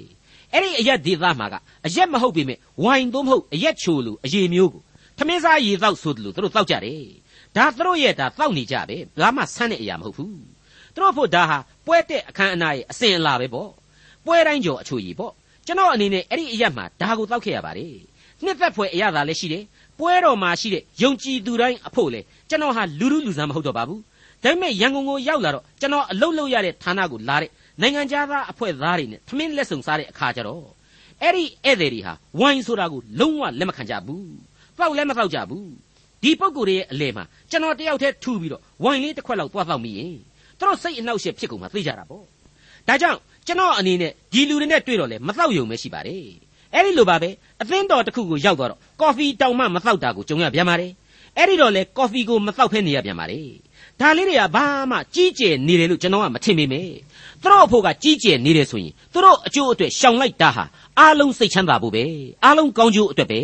အဲ့ဒီအရက်ဒေသမှာကအရက်မဟုတ်ပေမဲ့ဝိုင်သုံးမဟုတ်အရက်ချိုလိုအရေမျိုးကိုထမင်းစားရေသောက်ဆိုတယ်လို့သူတို့တောက်ကြတယ် ဒါသူတို့ရဲ့ဒါတောက်နေကြပဲဘာမှဆန်းတဲ့အရာမဟုတ်ဘူးသူတို့ဖို့ဒါဟာပွဲတဲ့အခမ်းအနားရဲ့အစဉ်အလာပဲပေါ့ပွဲတိုင်းကျော်အချိုကြီးပေါ့ကျွန်တော်အနေနဲ့အဲ့ဒီအရက်မှာဒါကိုတောက်ခဲ့ရပါတယ်နှစ်သက်ဖွယ်အရာသာလည်းရှိတယ်ပွဲတော်မှာရှိတဲ့ယုံကြည်သူတိုင်းအဖို့လေကျွန်တော်ဟာလူလူလူစားမဟုတ်တော့ပါဘူးဒါပေမဲ့ရန်ကုန်ကိုရောက်လာတော့ကျွန်တော်အလုပ်လုပ်ရတဲ့ဌာနကိုလာတဲ့နိုင်ငံခြားသားအဖွဲ့သားတွေနဲ့ထမင်းလက်ဆောင်စားတဲ့အခါကျတော့အဲ့ဒီဧည့်သည်တွေဟာဝိုင်းဆိုတာကိုလုံးဝလက်မခံကြဘူး။တောက်လည်းမတောက်ကြဘူး။ ဒီပုံကိုယ်ရဲ့အလဲမှာကျွန်တော်တယောက်တည်းထူပြီးတော့ဝိုင်းလေးတစ်ခွက်လောက်သွားတော့မိရင်သူတို့စိတ်အနှောက်အယှက်ဖြစ်ကုန်မှသိကြတာပေါ့။ဒါကြောင့်ကျွန်တော်အနေနဲ့ဒီလူတွေနဲ့တွေ့တော့လေမတော့ယုံပဲရှိပါတယ်။အဲ့ဒီလိုပါပဲအသင်းတော်တစ်ခုကိုရောက်သွားတော့ကော်ဖီတောင်မှမတော့တာကိုကြုံရပြန်ပါတယ်။အဲ့ဒီတော့လေကော်ဖီကိုမတော့ဖဲနေရပြန်ပါတယ်။ဒါလေးတွေကဘာမှကြီးကျယ်နေတယ်လို့ကျွန်တော်ကမထင်ပေမဲ့သူတို့အဖို့ကကြီးကျယ်နေတယ်ဆိုရင်သူတို့အကျိုးအတွက်ရှောင်လိုက်တာဟာအားလုံးစိတ်ချမ်းသာဖို့ပဲအားလုံးကောင်းကျိုးအတွက်ပဲ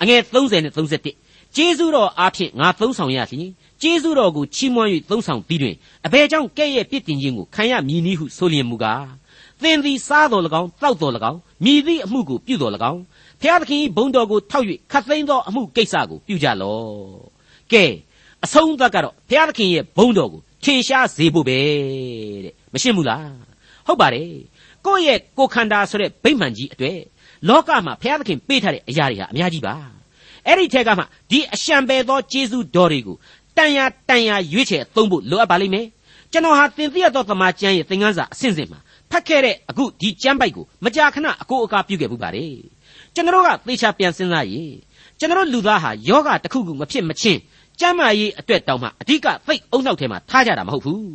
အငယ်30နဲ့31 ကျေးဇူးတော်အားဖြင့်ငါသုံးဆောင်ရလျင်ကျေးဇူးတော်ကိုချီးမွမ်း၍သုံးဆောင်ပြီးတွင်အဘယ်ကြောင့်ကဲ့ရဲ့ပြစ်တင်ခြင်းကိုခံရမည်နည်းဟုဆိုလျင်မူကားသင်သည်စားတော်၎င်းတောက်တော်၎င်းမြည်သည့်အမှုကိုပြုတော်၎င်းဖျားသခင်ဘုံတော်ကိုထောက်၍ခတ်သိမ်းသောအမှုကိစ္စကိုပြုကြလော့ကဲအဆုံးသတ်ကတော့ဘုရားသခင်ရဲ့ဘုန်းတော်ကိုထင်ရှားစေဖို့ပဲတဲ့မရှင်းဘူးလားဟုတ်ပါတယ်ကိုယ့်ရဲ့ကိုခန္ဓာဆိုတဲ့ဗိမှန်ကြီးအတွေ့လောကမှာဘုရားသခင်ပေးထားတဲ့အရာတွေဟာအများကြီးပါ အဲ့ဒီထက်ကမှဒီအရှံပယ်သောကျေးဇူးတော်တွေကိုတန်ရာတန်ရာရွေးချယ်သုံးဖို့လိုအပ်ပါလိမ့်မယ်ကျွန်တော်ဟာသင်သိရသောသမာကျမ်းရဲ့သင်ခန်းစာအစဉ်စဉ်မှာဖတ်ခဲ့တဲ့အခုဒီကျမ်းပိုက်ကိုမကြာခဏအကိုအကာပြုခဲ့ပူပါတယ်ကျွန်တော်ကသေချာပြန်စဉ်းစားရင်ကျွန်တော်လူသားဟာယောဂတစ်ခုခုမဖြစ်မချင်းကျမ်းမာရေးအတွက်တောင်မှအဓိကသိအုံနောက်ထဲမှာထားကြတာမဟုတ်ဘူး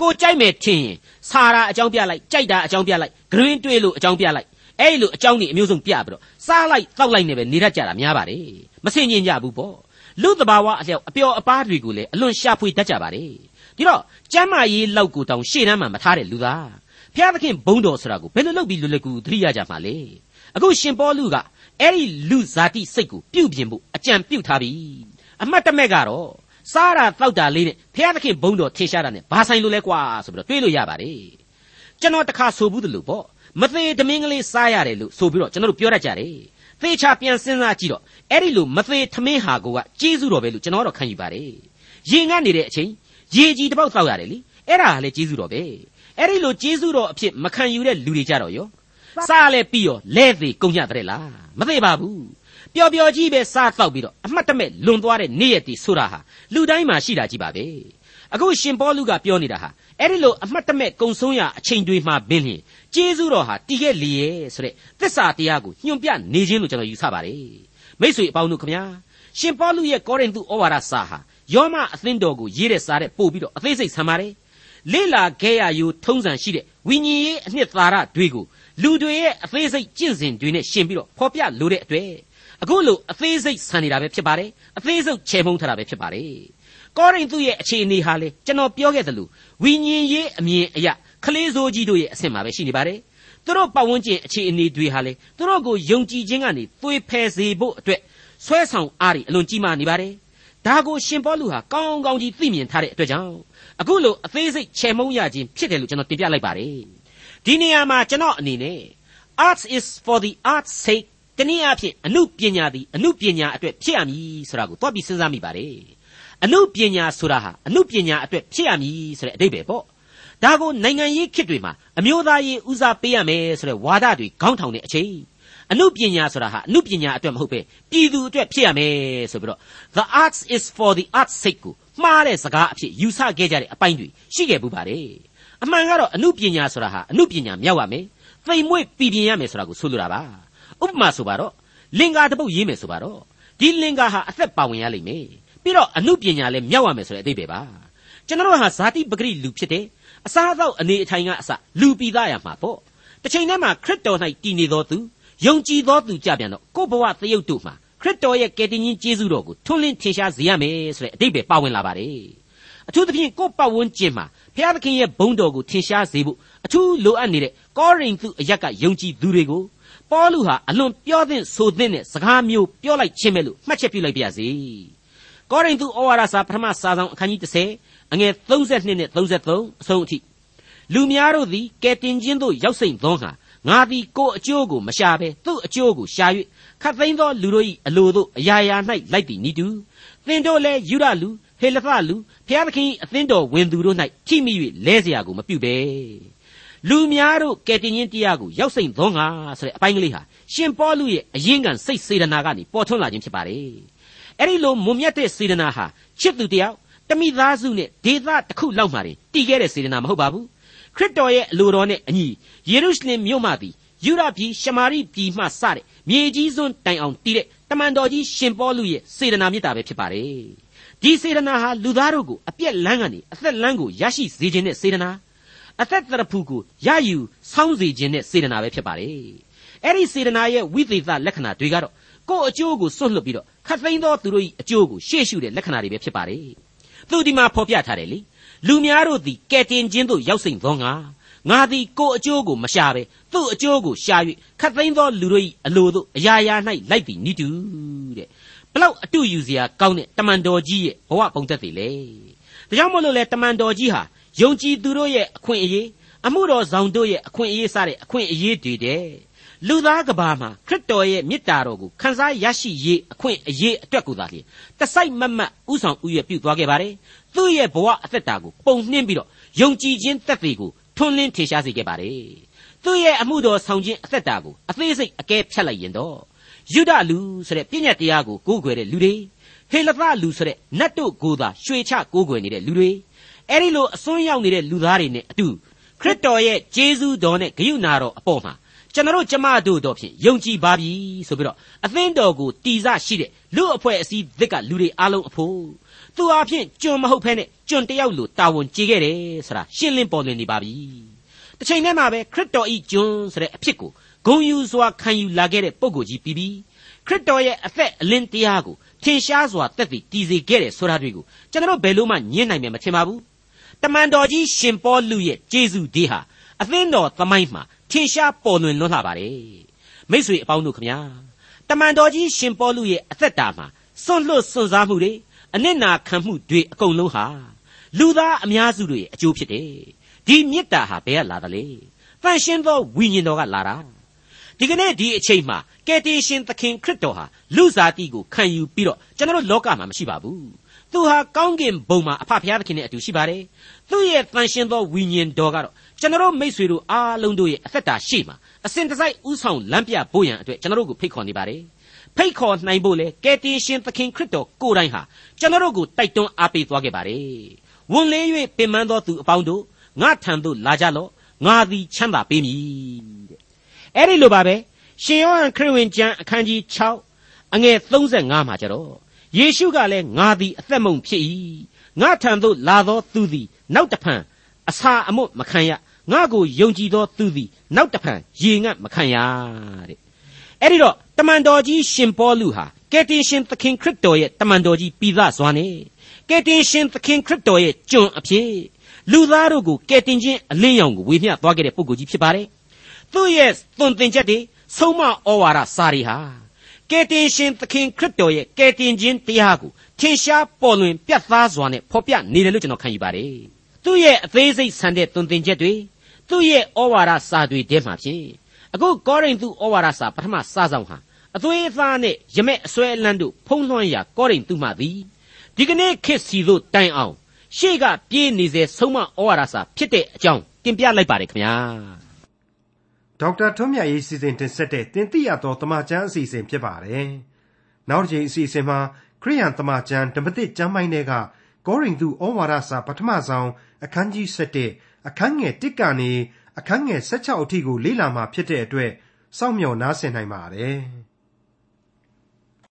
ကိုကြိုက်မယ်ထင်ရင်စာရာအကြောင်းပြလိုက်ကြိုက်တာအကြောင်းပြလိုက်ဂရင်းတွေးလို့အကြောင်းပြလိုက် အဲ့လိုအကြောင်းတွေအမျိုးစုံပြပြီးတော့စားလိုက်တောက်လိုက်နေပဲနေတတ်ကြတာများပါတယ်မဆင်ញင်ကြဘူးပေါ့လူတဘာဝအလျောက်အပျော်အပါးတွေကိုလည်းအလွန်ရှာဖွေတတ်ကြပါတယ်ဒီတော့ကျမ်းမာရေးလောက်ကိုတောင်ရှေ့နှမ်းမှာမထားတဲ့လူသားဖျားသခင်ဘုန်းတော်ဆိုတာကိုဘယ်လိုလုပ်ပြီးလွယ်လွယ်ကူသတိရကြမှာလဲအခုရှင်ပေါလုကအဲ့ဒီလူဇာတိစိတ်ကိုပြုတ်ပြင်ဖို့အကြံပြုတ်ထားပြီအမှတ်တမဲ့ကတော့စားတာတောက်တာလေးနဲ့ဖျားသခင်ဘုန်းတော်ထင်ရှားတာနဲ့ဘာဆိုင်လို့လဲကွာဆိုပြီးတော့တွေးလို့ရပါတယ်ကျွန်တော်တခါဆိုဘူးတလို့ပေါ့ မသေးတမင်းကလေးစားရတယ်လို့ဆိုပြီးတော့ကျွန်တော်တို့ပြောတတ်ကြတယ်သေချာပြန်စဉ်းစားကြည့်တော့အဲ့ဒီလိုမသေးထမင်းဟာကိုကကျေးဇူးတော်ပဲလို့ကျွန်တော်တော့ခံယူပါတယ်ရေငတ်နေတဲ့အချိန်ရေကြီးတစ်ပေါက်တောက်ရတယ်လေအဲ့ဒါကလည်းကျေးဇူးတော်ပဲအဲ့ဒီလိုကျေးဇူးတော်အဖြစ်မခံယူတဲ့လူတွေကြတော့ရောစားလဲပြီးရောလဲသေးကုန်ကြတဲ့လားမသေးပါဘူးပျော်ပျော်ကြီးပဲစားတော့ပြီးတော့အမှတ်တမဲ့လွန်သွားတဲ့နေ့ရက်တီဆိုတာဟာလူတိုင်းမှာရှိတာကြီးပါပဲအခုရှင်ပေါလုကပြောနေတာဟာအဲ့ဒီလိုအမှတ်တမဲ့ကုံဆုံးရအချိန်တွေမှာဘင်းလျင် ကျေးဇူးတော်ဟာတည်ခဲ့လေရဲ့ဆိုတဲ့သစ္စာတရားကိုညွှန်ပြနေခြင်းလို့ကျွန်တော်ယူဆပါတယ်မိတ်ဆွေအပေါင်းတို့ခမညာရှင်ပေါလုရဲ့ကောရိန္သုဩဝါဒစာဟာယောမအသင်းတော်ကိုရေးတဲ့စာတဲ့ပို့ပြီးတော့အသေးစိတ်ဆံပါတယ်လေ့လာခဲ့ရယူထုံးစံရှိတဲ့ဝိညာဉ်ရေးအနှစ်သာရတွေကိုလူတွေရဲ့အသေးစိတ်ကျင့်စဉ်တွေနဲ့ရှင်ပြီးတော့ဖော်ပြလိုတဲ့အတွက်အခုလိုအသေးစိတ်ဆန်နေတာပဲဖြစ်ပါတယ်အသေးစိတ်ချေမှုန်းထားတာပဲဖြစ်ပါတယ်ကောရိန္သုရဲ့အခြေအနေဟာလေကျွန်တော်ပြောခဲ့သလိုဝိညာဉ်ရေးအမြင်အရ ခလေးစိုးကြီးတို့ရဲ့အဆင့်မှာပဲရှိနေပါတယ်သူတို့ပတ်ဝန်းကျင်အခြေအနေတွေဟာလေသူတို့ကိုယုံကြည်ခြင်းကနေသွေးဖယ်စေဖို့အတွက်ဆွဲဆောင်အားတွေအလွန်ကြီးမားနေပါတယ်ဒါကိုရှင်ပေါလုဟာကောင်းကောင်းကြီးသိမြင်ထားတဲ့အတွက်ကြောင့်အခုလိုအသေးစိတ်ချေမှုန်းရခြင်းဖြစ်တယ်လို့ကျွန်တော်တင်ပြလိုက်ပါတယ်ဒီနေရာမှာကျွန်တော်အနေနဲ့ arts is for the art's sake တနည်းအားဖြင့်အမှုပညာသည်အမှုပညာအတွက်ဖြစ်ရမည်ဆိုတာကိုသွားပြီးစဉ်းစားမိပါတယ်အမှုပညာဆိုတာဟာအမှုပညာအတွက်ဖြစ်ရမည်ဆိုတဲ့အဓိပ္ပာယ်ပေါ့ ဒါကိုနိုင်ငံရေးခေတ်တွေမှာအမျိုးသားရေးဦးစားပေးရမယ်ဆိုတဲ့ဝါဒတွေခေါင်းထောင်တဲ့အချိန်အမှုပညာဆိုတာဟာအမှုပညာအတွက်မဟုတ်ပဲပြည်သူအတွက်ဖြစ်ရမယ်ဆိုပြီးတော့ the arts is for the arts sake ကိုမှားတဲ့စကားအဖြစ်ယူဆခဲ့ကြတဲ့အပိုင်းတွေရှိခဲ့ဘူးပါတယ်အမှန်ကတော့အမှုပညာဆိုတာဟာအမှုပညာမြောက်ရမယ်သိမ်မွေ့ပြည်ပြင်းရမယ်ဆိုတာကိုဆိုလိုတာပါဥပမာဆိုပါတော့လင်္ကာတစ်ပုတ်ရေးမယ်ဆိုပါတော့ဒီလင်္ကာဟာအသက်ပါဝင်ရလိမ့်မယ်ပြီးတော့အမှုပညာလည်းမြောက်ရမယ်ဆိုတဲ့အတိတ်ပဲပါကျွန်တော်ဟာဇာတိပဂရိလူဖြစ်တယ် အစားအသောက်အနေအထိုင်ကအစလူပြီးသားရမှာပေါ့တစ်ချိန်တည်းမှာခရစ်တော်၌တည်နေတော်သူယုံကြည်သောသူကြပြန်တော့ကိုယ့်ဘဝသရုပ်တို့မှာခရစ်တော်ရဲ့ကယ်တင်ရှင်ကျေးဇူးတော်ကိုထွန်းလင်းထင်ရှားစေရမယ်ဆိုတဲ့အတိတ်ပဲပါဝင်လာပါတယ်အထူးသဖြင့်ကိုယ့်ပတ်ဝန်းကျင်မှာဘုရားသခင်ရဲ့ဘုန်းတော်ကိုထင်ရှားစေဖို့အထူးလိုအပ်နေတဲ့ကောရိန္သုအရက်ကယုံကြည်သူတွေကိုပေါလုဟာအလွန်ပြောသင့်ဆိုသင့်တဲ့စကားမျိုးပြောလိုက်ခြင်းပဲလို့မှတ်ချက်ပြုလိုက်ပါရစေကောရိန္သုဩဝါဒစာပထမစာဆောင်အခန်းကြီး30 အငယ်32နဲ့33အဆုံးအထိလူများတို့သည်ကဲတင်ခြင်းသို့ရောက်စိမ့်သောဟာငါသည်ကိုယ်အကျိုးကိုမရှာဘဲသူ့အကျိုးကိုရှာ၍ခတ်သိမ်းသောလူတို့၏အလိုသို့အရာရာ၌လိုက်သည်နိတူသင်တို့လည်းယူရလူဟေလဖလူဖျားသခင်အသင်းတော်ဝင်သူတို့၌ထိမိ၍လဲเสียကိုမပြုဘဲလူများတို့ကဲတင်ခြင်းတရားကိုရောက်စိမ့်သောငါဆိုတဲ့အပိုင်းကလေးဟာရှင်ပေါလုရဲ့အရင်ကစိတ်စေတနာကနေပေါ်ထွန်းလာခြင်းဖြစ်ပါတယ်အဲ့ဒီလိုမွန်မြတ်တဲ့စေတနာဟာချစ်သူတယောက် တမိသားစုနဲ့ဒေသတစ်ခုလောက်မှတည်တည်ခဲ့တဲ့စေတနာမဟုတ်ပါဘူးခရစ်တော်ရဲ့အလိုတော်နဲ့အညီယေရုရှလင်မြို့မှသည်ယူရပြည်ရှမာရိပြည်မှစတဲ့မြေကြီးစွန်းတိုင်အောင်တည်တဲ့တမန်တော်ကြီးရှင်ပေါလုရဲ့စေတနာမေတ္တာပဲဖြစ်ပါတယ်ဒီစေတနာဟာလူသားတို့ကိုအပြက်လန်းကနေအသက်လန်းကိုရရှိစေခြင်းနဲ့စေတနာအသက်တရဖူကိုရယူဆောင်းစေခြင်းနဲ့စေတနာပဲဖြစ်ပါတယ်အဲ့ဒီစေတနာရဲ့ဝိသေသလက္ခဏာတွေကတော့ကိုယ့်အကျိုးကိုစွန့်လွတ်ပြီးတော့ခတ်သိမ်းသောသူတို့၏အကျိုးကိုရှေ့ရှုတဲ့လက္ခဏာတွေပဲဖြစ်ပါတယ် သူဒီမှာဖော်ပြထားတယ်လေလူများတို့သည်ကဲတင်ခြင်းသို့ရောက်စိမ့်သောငါငါသည်ကိုယ်အကျိုးကိုမရှာဘဲသူ့အကျိုးကိုရှာ၍ခတ်သိမ်းသောလူတို့၏အလိုသို့အရာရာ၌လိုက်သည်နိတူတဲ့ဘလောက်အတူယူစရာကောင်းတဲ့တမန်တော်ကြီးရဲ့ဘဝပုံသက်တွေလေဒါကြောင့်မို့လို့လေတမန်တော်ကြီးဟာယုံကြည်သူတို့ရဲ့အခွင့်အရေးအမှုတော်ဆောင်တို့ရဲ့အခွင့်အရေးစတဲ့အခွင့်အရေးတွေတဲ့ လူသားကဘာမှာခရစ်တော်ရဲ့မေတ္တာတော်ကိုခံစားရရှိရေးအခွင့်အရေးအတွက်ကိုသာလျှင်တစိုက်မတ်မတ်ဥဆောင်ဥရပြုသွားခဲ့ပါတယ်သူ့ရဲ့ဘဝအသက်တာကိုပုံနှင်းပြီးတော့ယုံကြည်ခြင်းသက်သေကိုထွန်းလင်းထေရှားစေခဲ့ပါတယ်သူ့ရဲ့အမှုတော်ဆောင်ခြင်းအသက်တာကိုအသေးစိတ်အကဲဖြတ်လိုက်ရင်တော့ယုဒလူဆိုတဲ့ပြည့်ညတ်တရားကိုကိုးကွယ်တဲ့လူတွေဟေလသလူဆိုတဲ့နတ်တို့ကိုသာရွှေချကိုးကွယ်နေတဲ့လူတွေအဲ့ဒီလိုအစွန်းရောက်နေတဲ့လူသားတွေနဲ့အတူခရစ်တော်ရဲ့ဂျေဇုတော်နဲ့ဂရုဏာတော်အပေါ်မှာ ကျွန်တော်ကျမတို့တော့ဖြင့်ယုံကြည်ပါပြီဆိုပြီးတော့အသင်းတော်ကိုတီစရှိတဲ့လူအဖွဲ့အစည်းသစ်ကလူတွေအားလုံးအဖို့သူအဖြစ်ကျွန်မဟုတ်ဖဲနဲ့ကျွန်တယောက်လိုတာဝန်ကျေခဲ့တယ်ဆိုတာရှင်းလင်းပေါ်လွင်နေပါပြီတစ်ချိန်တည်းမှာပဲခရစ်တော်ဤကျွန်ဆိုတဲ့အဖြစ်ကိုဂုံယူစွာခံယူလာခဲ့တဲ့ပုံကိုကြီးပြီးပြီးခရစ်တော်ရဲ့အသက်အလင်းတရားကိုထင်ရှားစွာသက်သေတည်စေခဲ့တယ်ဆိုတာတွေကိုကျွန်တော်ဘယ်လို့မှညှင်းနိုင်မယ်မထင်ပါဘူးတမန်တော်ကြီးရှင်ပေါလုရဲ့ဂျေဇုဒေးဟာအသင်းတော်သမိုင်းမှာ ထင်ရှားပေါ်လွင်လွန်းလာပါတယ်မိษွေအပေါင်းတို့ခမညာတမန်တော်ကြီးရှင်ပေါလုရဲ့အသက်တာမှာစွန့်လွတ်စွန့်စားမှုတွေအနစ်နာခံမှုတွေအကုန်လုံးဟာလူသားအများစုတွေရဲ့အကျိုးဖြစ်တယ်ဒီမေတ္တာဟာဘယ်ကလာသလဲတန်ရှင်းသောဝိညာဉ်တော်ကလာတာဒီကနေ့ဒီအချိန်မှာကယ်တင်ရှင်သခင်ခရစ်တော်ဟာလူစားတိကိုခံယူပြီးတော့ကျွန်တော်လောကမှာမရှိပါဘူး သူဟာကောင်းကင်ဘုံမှာအဖဖျားသခင်နဲ့အတူရှိပါတယ်သူ့ရဲ့တန်ရှင်းသောဝိညာဉ်တော်ကတော့ကျွန်တော်မိษွေတို့အားလုံးတို့ရဲ့အသက်တာရှိမှာအစဉ်တစိုက်ဥဆောင်လမ်းပြဖို့ရန်အတွက်ကျွန်တော်တို့ကိုဖိတ်ခေါ်နေပါတယ်ဖိတ်ခေါ်နိုင်ဖို့လေကယ်တင်ရှင်သခင်ခရစ်တော်ကိုယ်တိုင်ဟာကျွန်တော်တို့ကိုတိုက်တွန်းအားပေးသွားခဲ့ပါတယ်ဝန်လေး၍ပင်ပန်းသောသူအပေါင်းတို့ငါထံသို့လာကြလော့ငါသည်ချမ်းသာပေးမည်တဲ့အဲ့ဒီလိုပါပဲရှင်ယောဟန်ခရစ်ဝင်ကျမ်းအခန်းကြီး6အငယ်35မှာကျတော့ ယေရှုကလည်းငါသည်အသက်မုံဖြစ်၏ငါထံသို့လာသောသူသည်နောက်တဖန်အစာအမွတ်မခံရငါကိုယုံကြည်သောသူသည်နောက်တဖန်ရေငတ်မခံရတဲ့အဲ့ဒီတော့တမန်တော်ကြီးရှင်ပေါလုဟာကယ်တင်ရှင်သခင်ခရစ်တော်ရဲ့တမန်တော်ကြီးပြီးသားစွာနဲ့ကယ်တင်ရှင်သခင်ခရစ်တော်ရဲ့ကျွန်အဖြစ်လူသားတို့ကိုကယ်တင်ခြင်းအလင်းရောင်ကိုဝေမျှသွားခဲ့တဲ့ပုဂ္ဂိုလ်ကြီးဖြစ်ပါတယ်သူ့ရဲ့သွန်သင်ချက်တွေဆုံးမဩဝါဒစာတွေဟာ ကယ်တင်ရှင်သခင်ခရစ်တော်ရဲ့ကယ်တင်ခြင်းတရားကိုထင်ရှားပေါ်လွင်ပြတ်သားစွာနဲ့ဖော်ပြနေတယ်လို့ကျွန်တော်ခံယူပါတယ်သူ့ရဲ့အသေးစိတ်ဆန်တဲ့သွန်သင်ချက်တွေသူ့ရဲ့ဩဝါဒစာတွေထဲမှာဖြင့်အခုကောရိန္သုဩဝါဒစာပထမစာဆောင်ဟာအသွေးအသားနဲ့ရမက်အစွဲအလန်းတို့ဖုံးလွှမ်းရာကောရိန္သုမှသည်ဒီကနေ့ခေတ်စီတို့တိုင်အောင်ရှေ့ကပြေးနေစေဆုံးမဩဝါဒစာဖြစ်တဲ့အကြောင်းတင်ပြလိုက်ပါတယ်ခင်ဗျာ ဒေါက်တာထွန်းမြတ်ရေးစီစဉ်တင်ဆက်တဲ့တင်ပြရသောတမချန်းအစီအစဉ်ဖြစ်ပါတယ်နောက်တစ်ချိန်အစီအစဉ်မှာခရိယန်တမချန်းဓမ္မသစ်ကျမ်းပိုင်းတွေကကောရိန္သုဩဝါဒစာပထမဆုံးအခန်းကြီး7အခန်းငယ်1ကနေအခန်းငယ်16အထိကိုလေ့လာမှာဖြစ်တဲ့အတွက်စောင့်မျှော်နားဆင်နိုင်ပါတယ်။